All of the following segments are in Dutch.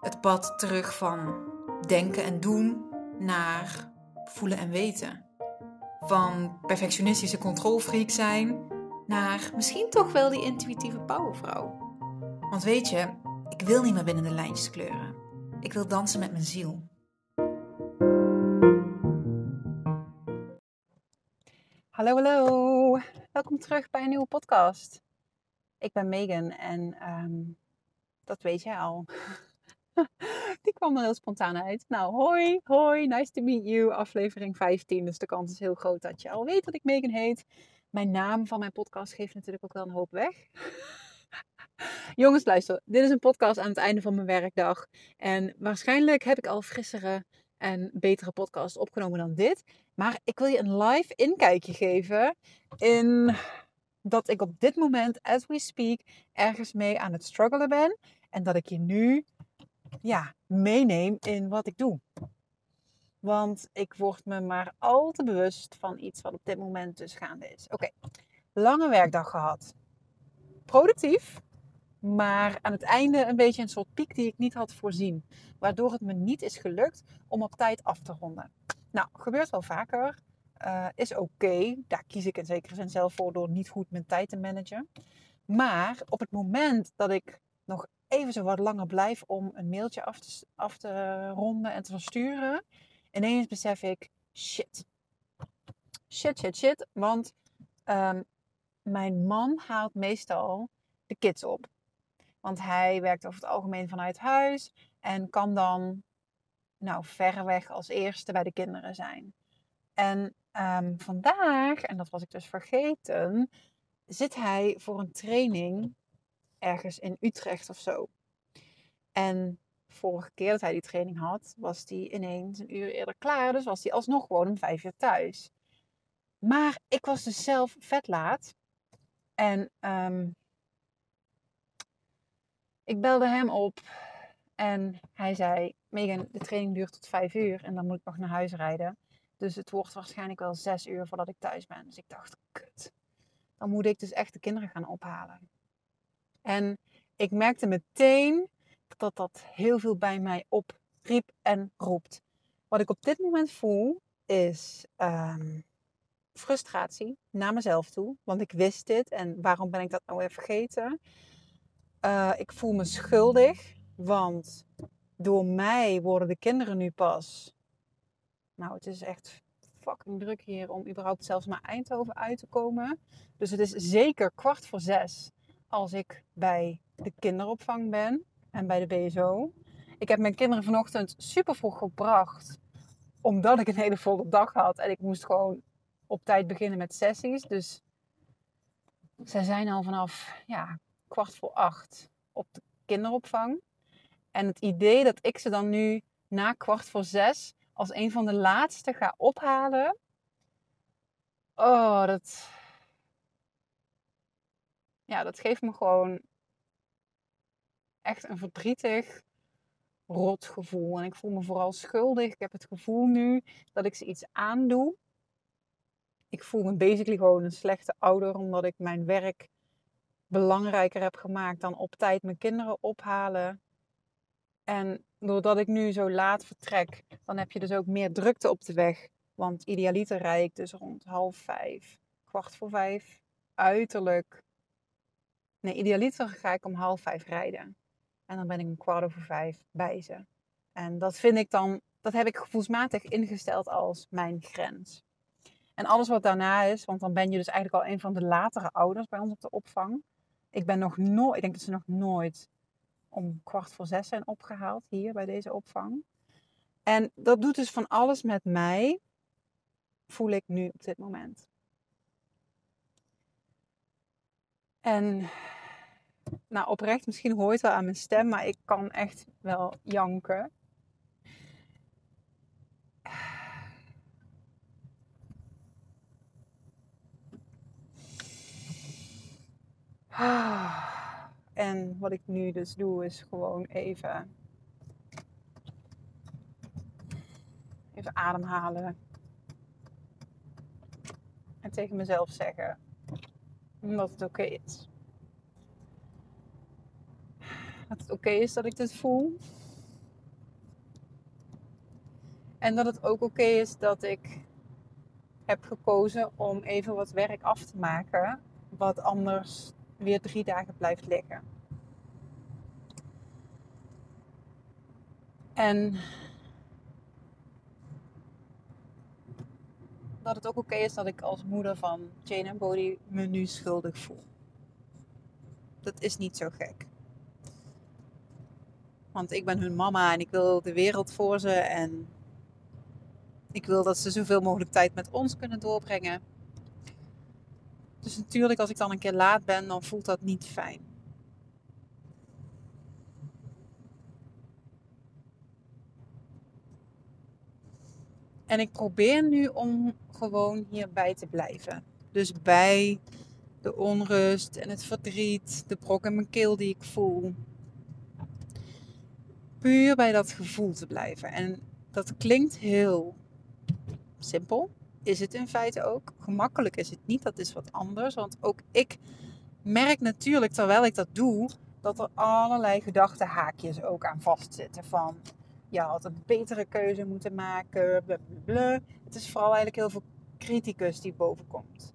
Het pad terug van denken en doen naar voelen en weten. Van perfectionistische controlfreak zijn naar misschien toch wel die intuïtieve powervrouw. Want weet je, ik wil niet meer binnen de lijntjes kleuren. Ik wil dansen met mijn ziel. Hallo, hallo. Welkom terug bij een nieuwe podcast. Ik ben Megan en um, dat weet jij al. Kwam er heel spontaan uit. Nou, hoi, hoi, nice to meet you. Aflevering 15, dus de kans is heel groot dat je al weet dat ik Megan heet. Mijn naam van mijn podcast geeft natuurlijk ook wel een hoop weg. Jongens, luister. Dit is een podcast aan het einde van mijn werkdag. En waarschijnlijk heb ik al frissere en betere podcasts opgenomen dan dit. Maar ik wil je een live inkijkje geven in dat ik op dit moment, as we speak, ergens mee aan het struggelen ben. En dat ik je nu ja, meeneem in wat ik doe. Want ik word me maar al te bewust van iets wat op dit moment dus gaande is. Oké, lange werkdag gehad. Productief, maar aan het einde een beetje een soort piek die ik niet had voorzien. Waardoor het me niet is gelukt om op tijd af te ronden. Nou, gebeurt wel vaker. Uh, is oké. Daar kies ik in zekere zin zelf voor door niet goed mijn tijd te managen. Maar op het moment dat ik nog even zo wat langer blijf om een mailtje af te, af te ronden en te versturen, ineens besef ik: shit. Shit, shit, shit. Want um, mijn man haalt meestal de kids op. Want hij werkt over het algemeen vanuit huis en kan dan nou, verreweg als eerste bij de kinderen zijn. En um, vandaag, en dat was ik dus vergeten, zit hij voor een training ergens in Utrecht of zo. En vorige keer dat hij die training had, was hij ineens een uur eerder klaar. Dus was hij alsnog gewoon om vijf uur thuis. Maar ik was dus zelf vet laat. En um, ik belde hem op. En hij zei: Megan, de training duurt tot vijf uur. En dan moet ik nog naar huis rijden. Dus het wordt waarschijnlijk wel zes uur voordat ik thuis ben. Dus ik dacht, kut. Dan moet ik dus echt de kinderen gaan ophalen. En ik merkte meteen dat dat heel veel bij mij opriep en roept. Wat ik op dit moment voel is um, frustratie naar mezelf toe. Want ik wist dit en waarom ben ik dat nou weer vergeten? Uh, ik voel me schuldig, want door mij worden de kinderen nu pas nou, het is echt fucking druk hier om überhaupt zelfs naar Eindhoven uit te komen. Dus het is zeker kwart voor zes als ik bij de kinderopvang ben en bij de BSO. Ik heb mijn kinderen vanochtend super vroeg gebracht, omdat ik een hele volle dag had. En ik moest gewoon op tijd beginnen met sessies. Dus zij zijn al vanaf ja, kwart voor acht op de kinderopvang. En het idee dat ik ze dan nu na kwart voor zes als een van de laatste ga ophalen. Oh, dat. Ja, dat geeft me gewoon echt een verdrietig, rot gevoel. En ik voel me vooral schuldig. Ik heb het gevoel nu dat ik ze iets aandoe. Ik voel me basically gewoon een slechte ouder, omdat ik mijn werk belangrijker heb gemaakt dan op tijd mijn kinderen ophalen. En doordat ik nu zo laat vertrek, dan heb je dus ook meer drukte op de weg. Want idealiter rijd ik dus rond half vijf, kwart voor vijf, uiterlijk. Nee, idealiter ga ik om half vijf rijden. En dan ben ik om kwart over vijf bij ze. En dat vind ik dan, dat heb ik gevoelsmatig ingesteld als mijn grens. En alles wat daarna is, want dan ben je dus eigenlijk al een van de latere ouders bij ons op de opvang. Ik ben nog nooit, ik denk dat ze nog nooit om kwart voor zes zijn opgehaald hier bij deze opvang. En dat doet dus van alles met mij, voel ik nu op dit moment. En nou oprecht, misschien hoor je het wel aan mijn stem, maar ik kan echt wel janken. En wat ik nu dus doe, is gewoon even, even ademhalen. En tegen mezelf zeggen dat het oké is. Dat het oké is dat ik dit voel. En dat het ook oké is dat ik heb gekozen om even wat werk af te maken. Wat anders weer drie dagen blijft liggen. En dat het ook oké is dat ik als moeder van Jane en Bodhi me nu schuldig voel. Dat is niet zo gek. Want ik ben hun mama en ik wil de wereld voor ze en ik wil dat ze zoveel mogelijk tijd met ons kunnen doorbrengen. Dus natuurlijk, als ik dan een keer laat ben, dan voelt dat niet fijn. En ik probeer nu om gewoon hierbij te blijven. Dus bij de onrust en het verdriet, de brok in mijn keel die ik voel. Puur bij dat gevoel te blijven. En dat klinkt heel simpel. Is het in feite ook. Gemakkelijk is het niet, dat is wat anders. Want ook ik merk natuurlijk terwijl ik dat doe, dat er allerlei gedachtenhaakjes ook aan vastzitten. Van je had een betere keuze moeten maken. Blablabla. Het is vooral eigenlijk heel veel criticus die bovenkomt.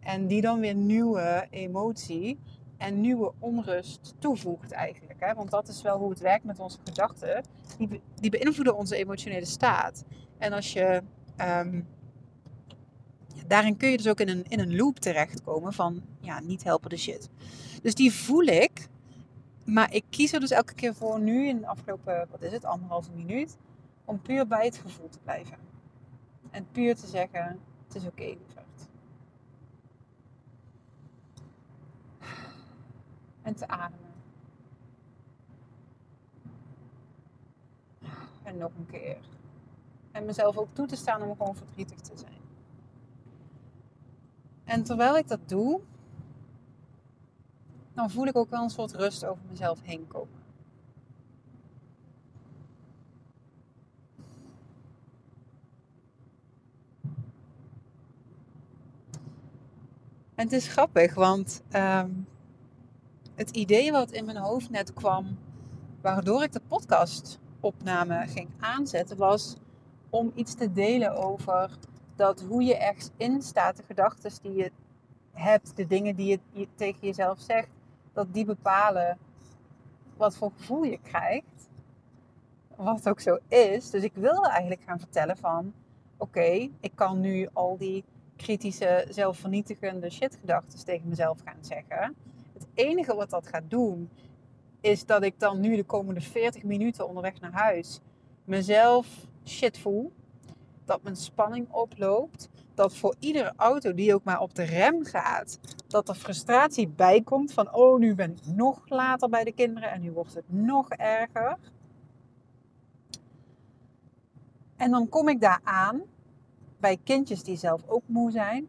En die dan weer nieuwe emotie en nieuwe onrust toevoegt eigenlijk. Hè? Want dat is wel hoe het werkt met onze gedachten. Die, die beïnvloeden onze emotionele staat. En als je... Um, daarin kun je dus ook in een, in een loop terechtkomen van ja, niet helpen de shit. Dus die voel ik maar ik kies er dus elke keer voor nu, in de afgelopen, wat is het, anderhalve minuut, om puur bij het gevoel te blijven. En puur te zeggen, het is oké, okay, lieverd. En te ademen. En nog een keer. En mezelf ook toe te staan om gewoon verdrietig te zijn. En terwijl ik dat doe, dan voel ik ook wel een soort rust over mezelf heen komen. En het is grappig, want ehm, het idee wat in mijn hoofd net kwam, waardoor ik de podcastopname ging aanzetten, was om iets te delen over dat hoe je ergens in staat, de gedachten die je hebt, de dingen die je tegen jezelf zegt, dat die bepalen wat voor gevoel je krijgt. Wat ook zo is. Dus ik wilde eigenlijk gaan vertellen van... Oké, ik kan nu al die kritische, zelfvernietigende shitgedachten tegen mezelf gaan zeggen. Het enige wat dat gaat doen... is dat ik dan nu de komende 40 minuten onderweg naar huis... mezelf shit voel. Dat mijn spanning oploopt dat voor iedere auto die ook maar op de rem gaat, dat er frustratie bij komt van, oh, nu ben ik nog later bij de kinderen en nu wordt het nog erger. En dan kom ik daar aan bij kindjes die zelf ook moe zijn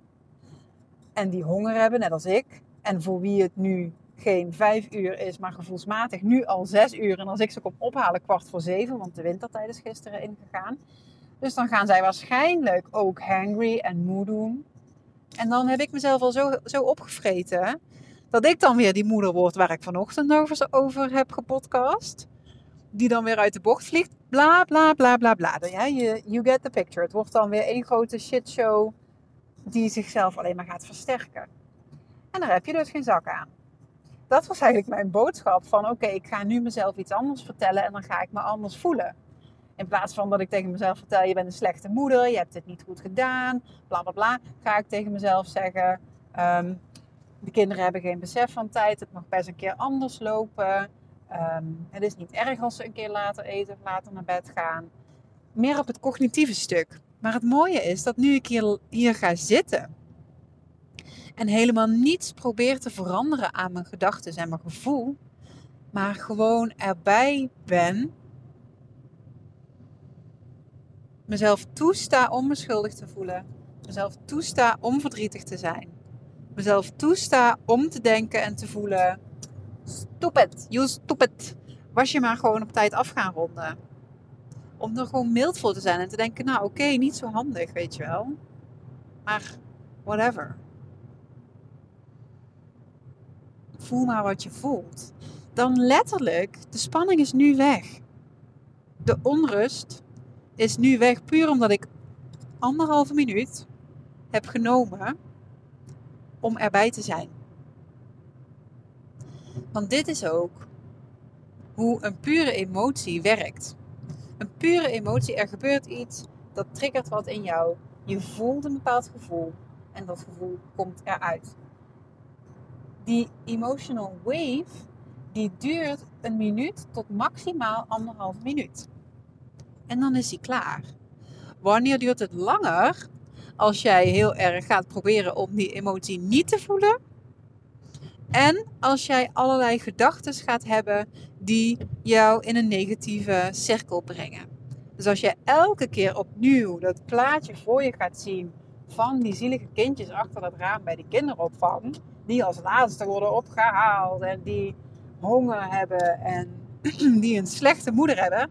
en die honger hebben, net als ik. En voor wie het nu geen vijf uur is, maar gevoelsmatig nu al zes uur. En als ik ze kom ophalen, kwart voor zeven, want de wintertijd is gisteren ingegaan. Dus dan gaan zij waarschijnlijk ook hangry en moe doen. En dan heb ik mezelf al zo, zo opgevreten. Dat ik dan weer die moeder word waar ik vanochtend over, over heb gepodcast. Die dan weer uit de bocht vliegt. Bla bla bla bla bla. Ja, you, you get the picture. Het wordt dan weer één grote shitshow. Die zichzelf alleen maar gaat versterken. En daar heb je dus geen zak aan. Dat was eigenlijk mijn boodschap van oké, ik ga nu mezelf iets anders vertellen en dan ga ik me anders voelen. In plaats van dat ik tegen mezelf vertel, je bent een slechte moeder, je hebt het niet goed gedaan, bla bla bla. Ga ik tegen mezelf zeggen, ehm, de kinderen hebben geen besef van tijd, het mag best een keer anders lopen. Ehm, het is niet erg als ze een keer later eten of later naar bed gaan. Meer op het cognitieve stuk. Maar het mooie is dat nu ik hier, hier ga zitten En helemaal niets probeer te veranderen aan mijn gedachten en mijn gevoel. Maar gewoon erbij ben. Mezelf toesta om me schuldig te voelen. Mezelf toesta om verdrietig te zijn. Mezelf toesta om te denken en te voelen. Stupid, you stupid. Was je maar gewoon op tijd af gaan ronden. Om er gewoon mild voor te zijn en te denken, nou oké, niet zo handig, weet je wel. Maar whatever. Voel maar wat je voelt. Dan letterlijk, de spanning is nu weg. De onrust is nu weg, puur omdat ik anderhalve minuut heb genomen om erbij te zijn. Want dit is ook hoe een pure emotie werkt. Een pure emotie, er gebeurt iets, dat triggert wat in jou. Je voelt een bepaald gevoel en dat gevoel komt eruit. Die emotional wave, die duurt een minuut tot maximaal anderhalf minuut. En dan is die klaar. Wanneer duurt het langer? Als jij heel erg gaat proberen om die emotie niet te voelen. En als jij allerlei gedachten gaat hebben die jou in een negatieve cirkel brengen. Dus als je elke keer opnieuw dat plaatje voor je gaat zien van die zielige kindjes achter het raam bij de kinderopvang, die als laatste worden opgehaald en die honger hebben en die een slechte moeder hebben,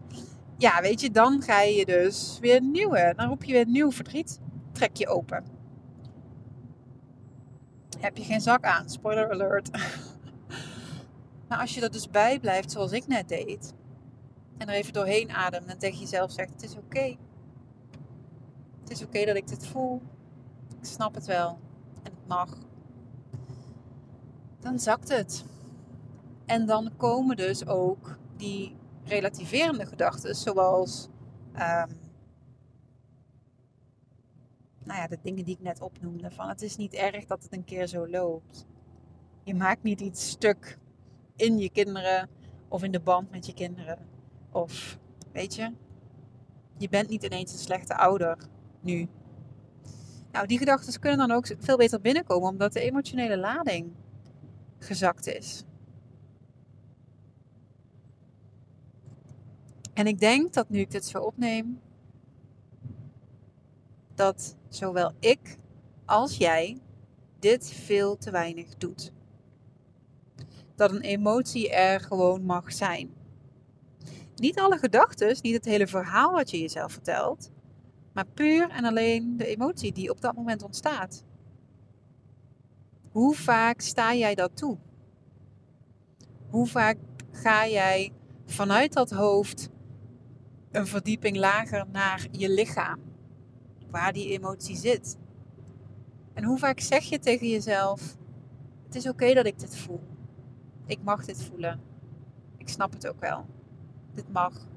ja, weet je, dan ga je dus weer nieuwe, dan roep je weer nieuw verdriet, trek je open. Heb je geen zak aan, spoiler alert. Maar als je er dus bij blijft zoals ik net deed, en er even doorheen ademt en tegen jezelf zegt: Het is oké. Het is oké dat ik dit voel. Ik snap het wel. En het mag. Dan zakt het. En dan komen dus ook die relativerende gedachten, zoals um, nou ja, de dingen die ik net opnoemde. Van het is niet erg dat het een keer zo loopt. Je maakt niet iets stuk in je kinderen of in de band met je kinderen. Of weet je, je bent niet ineens een slechte ouder nu. Nou, die gedachten kunnen dan ook veel beter binnenkomen omdat de emotionele lading gezakt is. En ik denk dat nu ik dit zo opneem, dat zowel ik als jij dit veel te weinig doet. Dat een emotie er gewoon mag zijn. Niet alle gedachten, niet het hele verhaal wat je jezelf vertelt, maar puur en alleen de emotie die op dat moment ontstaat. Hoe vaak sta jij dat toe? Hoe vaak ga jij vanuit dat hoofd een verdieping lager naar je lichaam, waar die emotie zit? En hoe vaak zeg je tegen jezelf: Het is oké dat ik dit voel. Ik mag dit voelen. Ik snap het ook wel dit mag.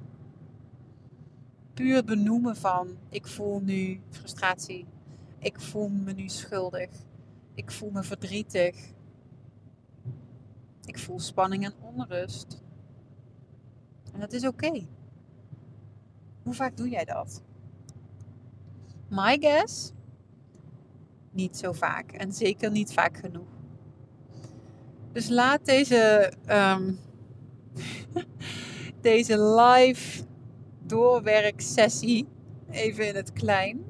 Puur benoemen van ik voel nu frustratie. Ik voel me nu schuldig. Ik voel me verdrietig. Ik voel spanning en onrust. En dat is oké. Hoe vaak doe jij dat? My guess? Niet zo vaak. En zeker niet vaak genoeg. Dus laat deze um, deze live doorwerksessie even in het klein.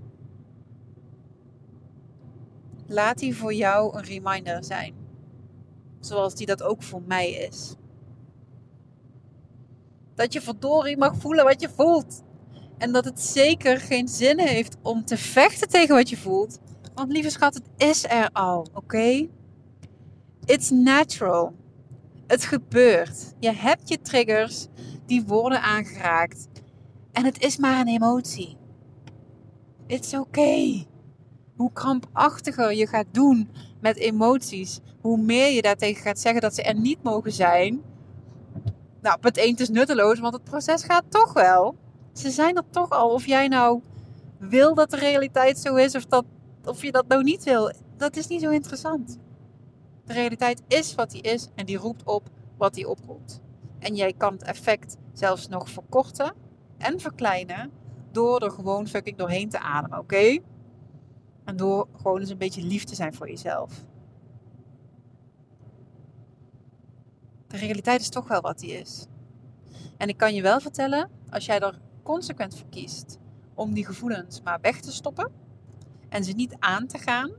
Laat die voor jou een reminder zijn. Zoals die dat ook voor mij is. Dat je verdorie mag voelen wat je voelt. En dat het zeker geen zin heeft om te vechten tegen wat je voelt. Want lieve schat, het is er al, oké? It's natural. Het gebeurt. Je hebt je triggers die worden aangeraakt. En het is maar een emotie. It's okay. Hoe krampachtiger je gaat doen met emoties, hoe meer je daartegen gaat zeggen dat ze er niet mogen zijn. Nou, punt 1 is nutteloos, want het proces gaat toch wel ze zijn er toch al. Of jij nou wil dat de realiteit zo is of, dat, of je dat nou niet wil, dat is niet zo interessant. De realiteit is wat die is en die roept op wat die oproept. En jij kan het effect zelfs nog verkorten en verkleinen door er gewoon fucking doorheen te ademen, oké? En door gewoon eens een beetje lief te zijn voor jezelf. De realiteit is toch wel wat die is. En ik kan je wel vertellen, als jij er consequent voor kiest om die gevoelens maar weg te stoppen en ze niet aan te gaan,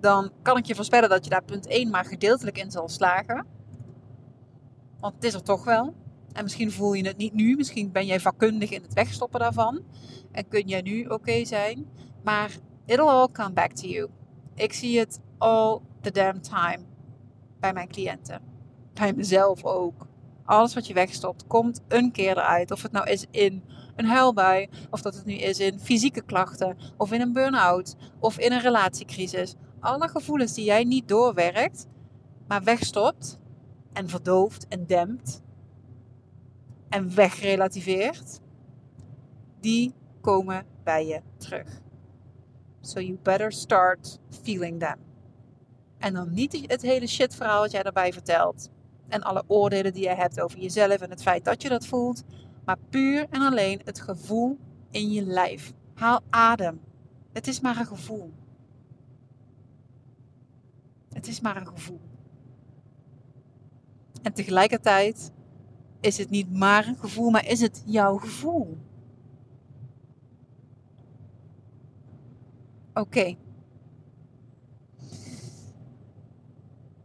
dan kan ik je voorspellen dat je daar punt 1 maar gedeeltelijk in zal slagen. Want het is er toch wel. En misschien voel je het niet nu, misschien ben jij vakkundig in het wegstoppen daarvan. En kun jij nu oké zijn. Maar it'll all come back to you. Ik zie het all the damn time bij mijn cliënten. Bij mezelf ook. Alles wat je wegstopt, komt een keer eruit. Of het nou is in een huilbui, of dat het nu is in fysieke klachten, of in een burn-out, of in een relatiecrisis. Alle gevoelens die jij niet doorwerkt, maar wegstopt en verdooft en dempt en wegrelativeert, die komen bij je terug. So you better start feeling them. En dan niet het hele shit verhaal wat jij daarbij vertelt. En alle oordelen die je hebt over jezelf en het feit dat je dat voelt. Maar puur en alleen het gevoel in je lijf. Haal adem. Het is maar een gevoel. Het is maar een gevoel. En tegelijkertijd is het niet maar een gevoel, maar is het jouw gevoel. Oké.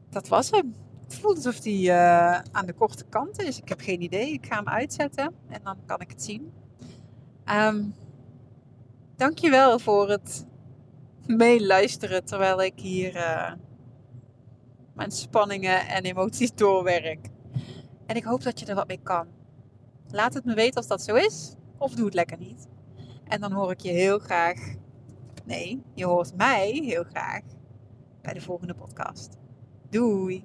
Dat was hem. Voelt alsof hij uh, aan de korte kant is. Ik heb geen idee. Ik ga hem uitzetten en dan kan ik het zien. Um, dankjewel voor het meeluisteren terwijl ik hier uh, mijn spanningen en emoties doorwerk. En ik hoop dat je er wat mee kan. Laat het me weten als dat zo is, of doe het lekker niet. En dan hoor ik je heel graag. Nee, je hoort mij heel graag bij de volgende podcast. Doei!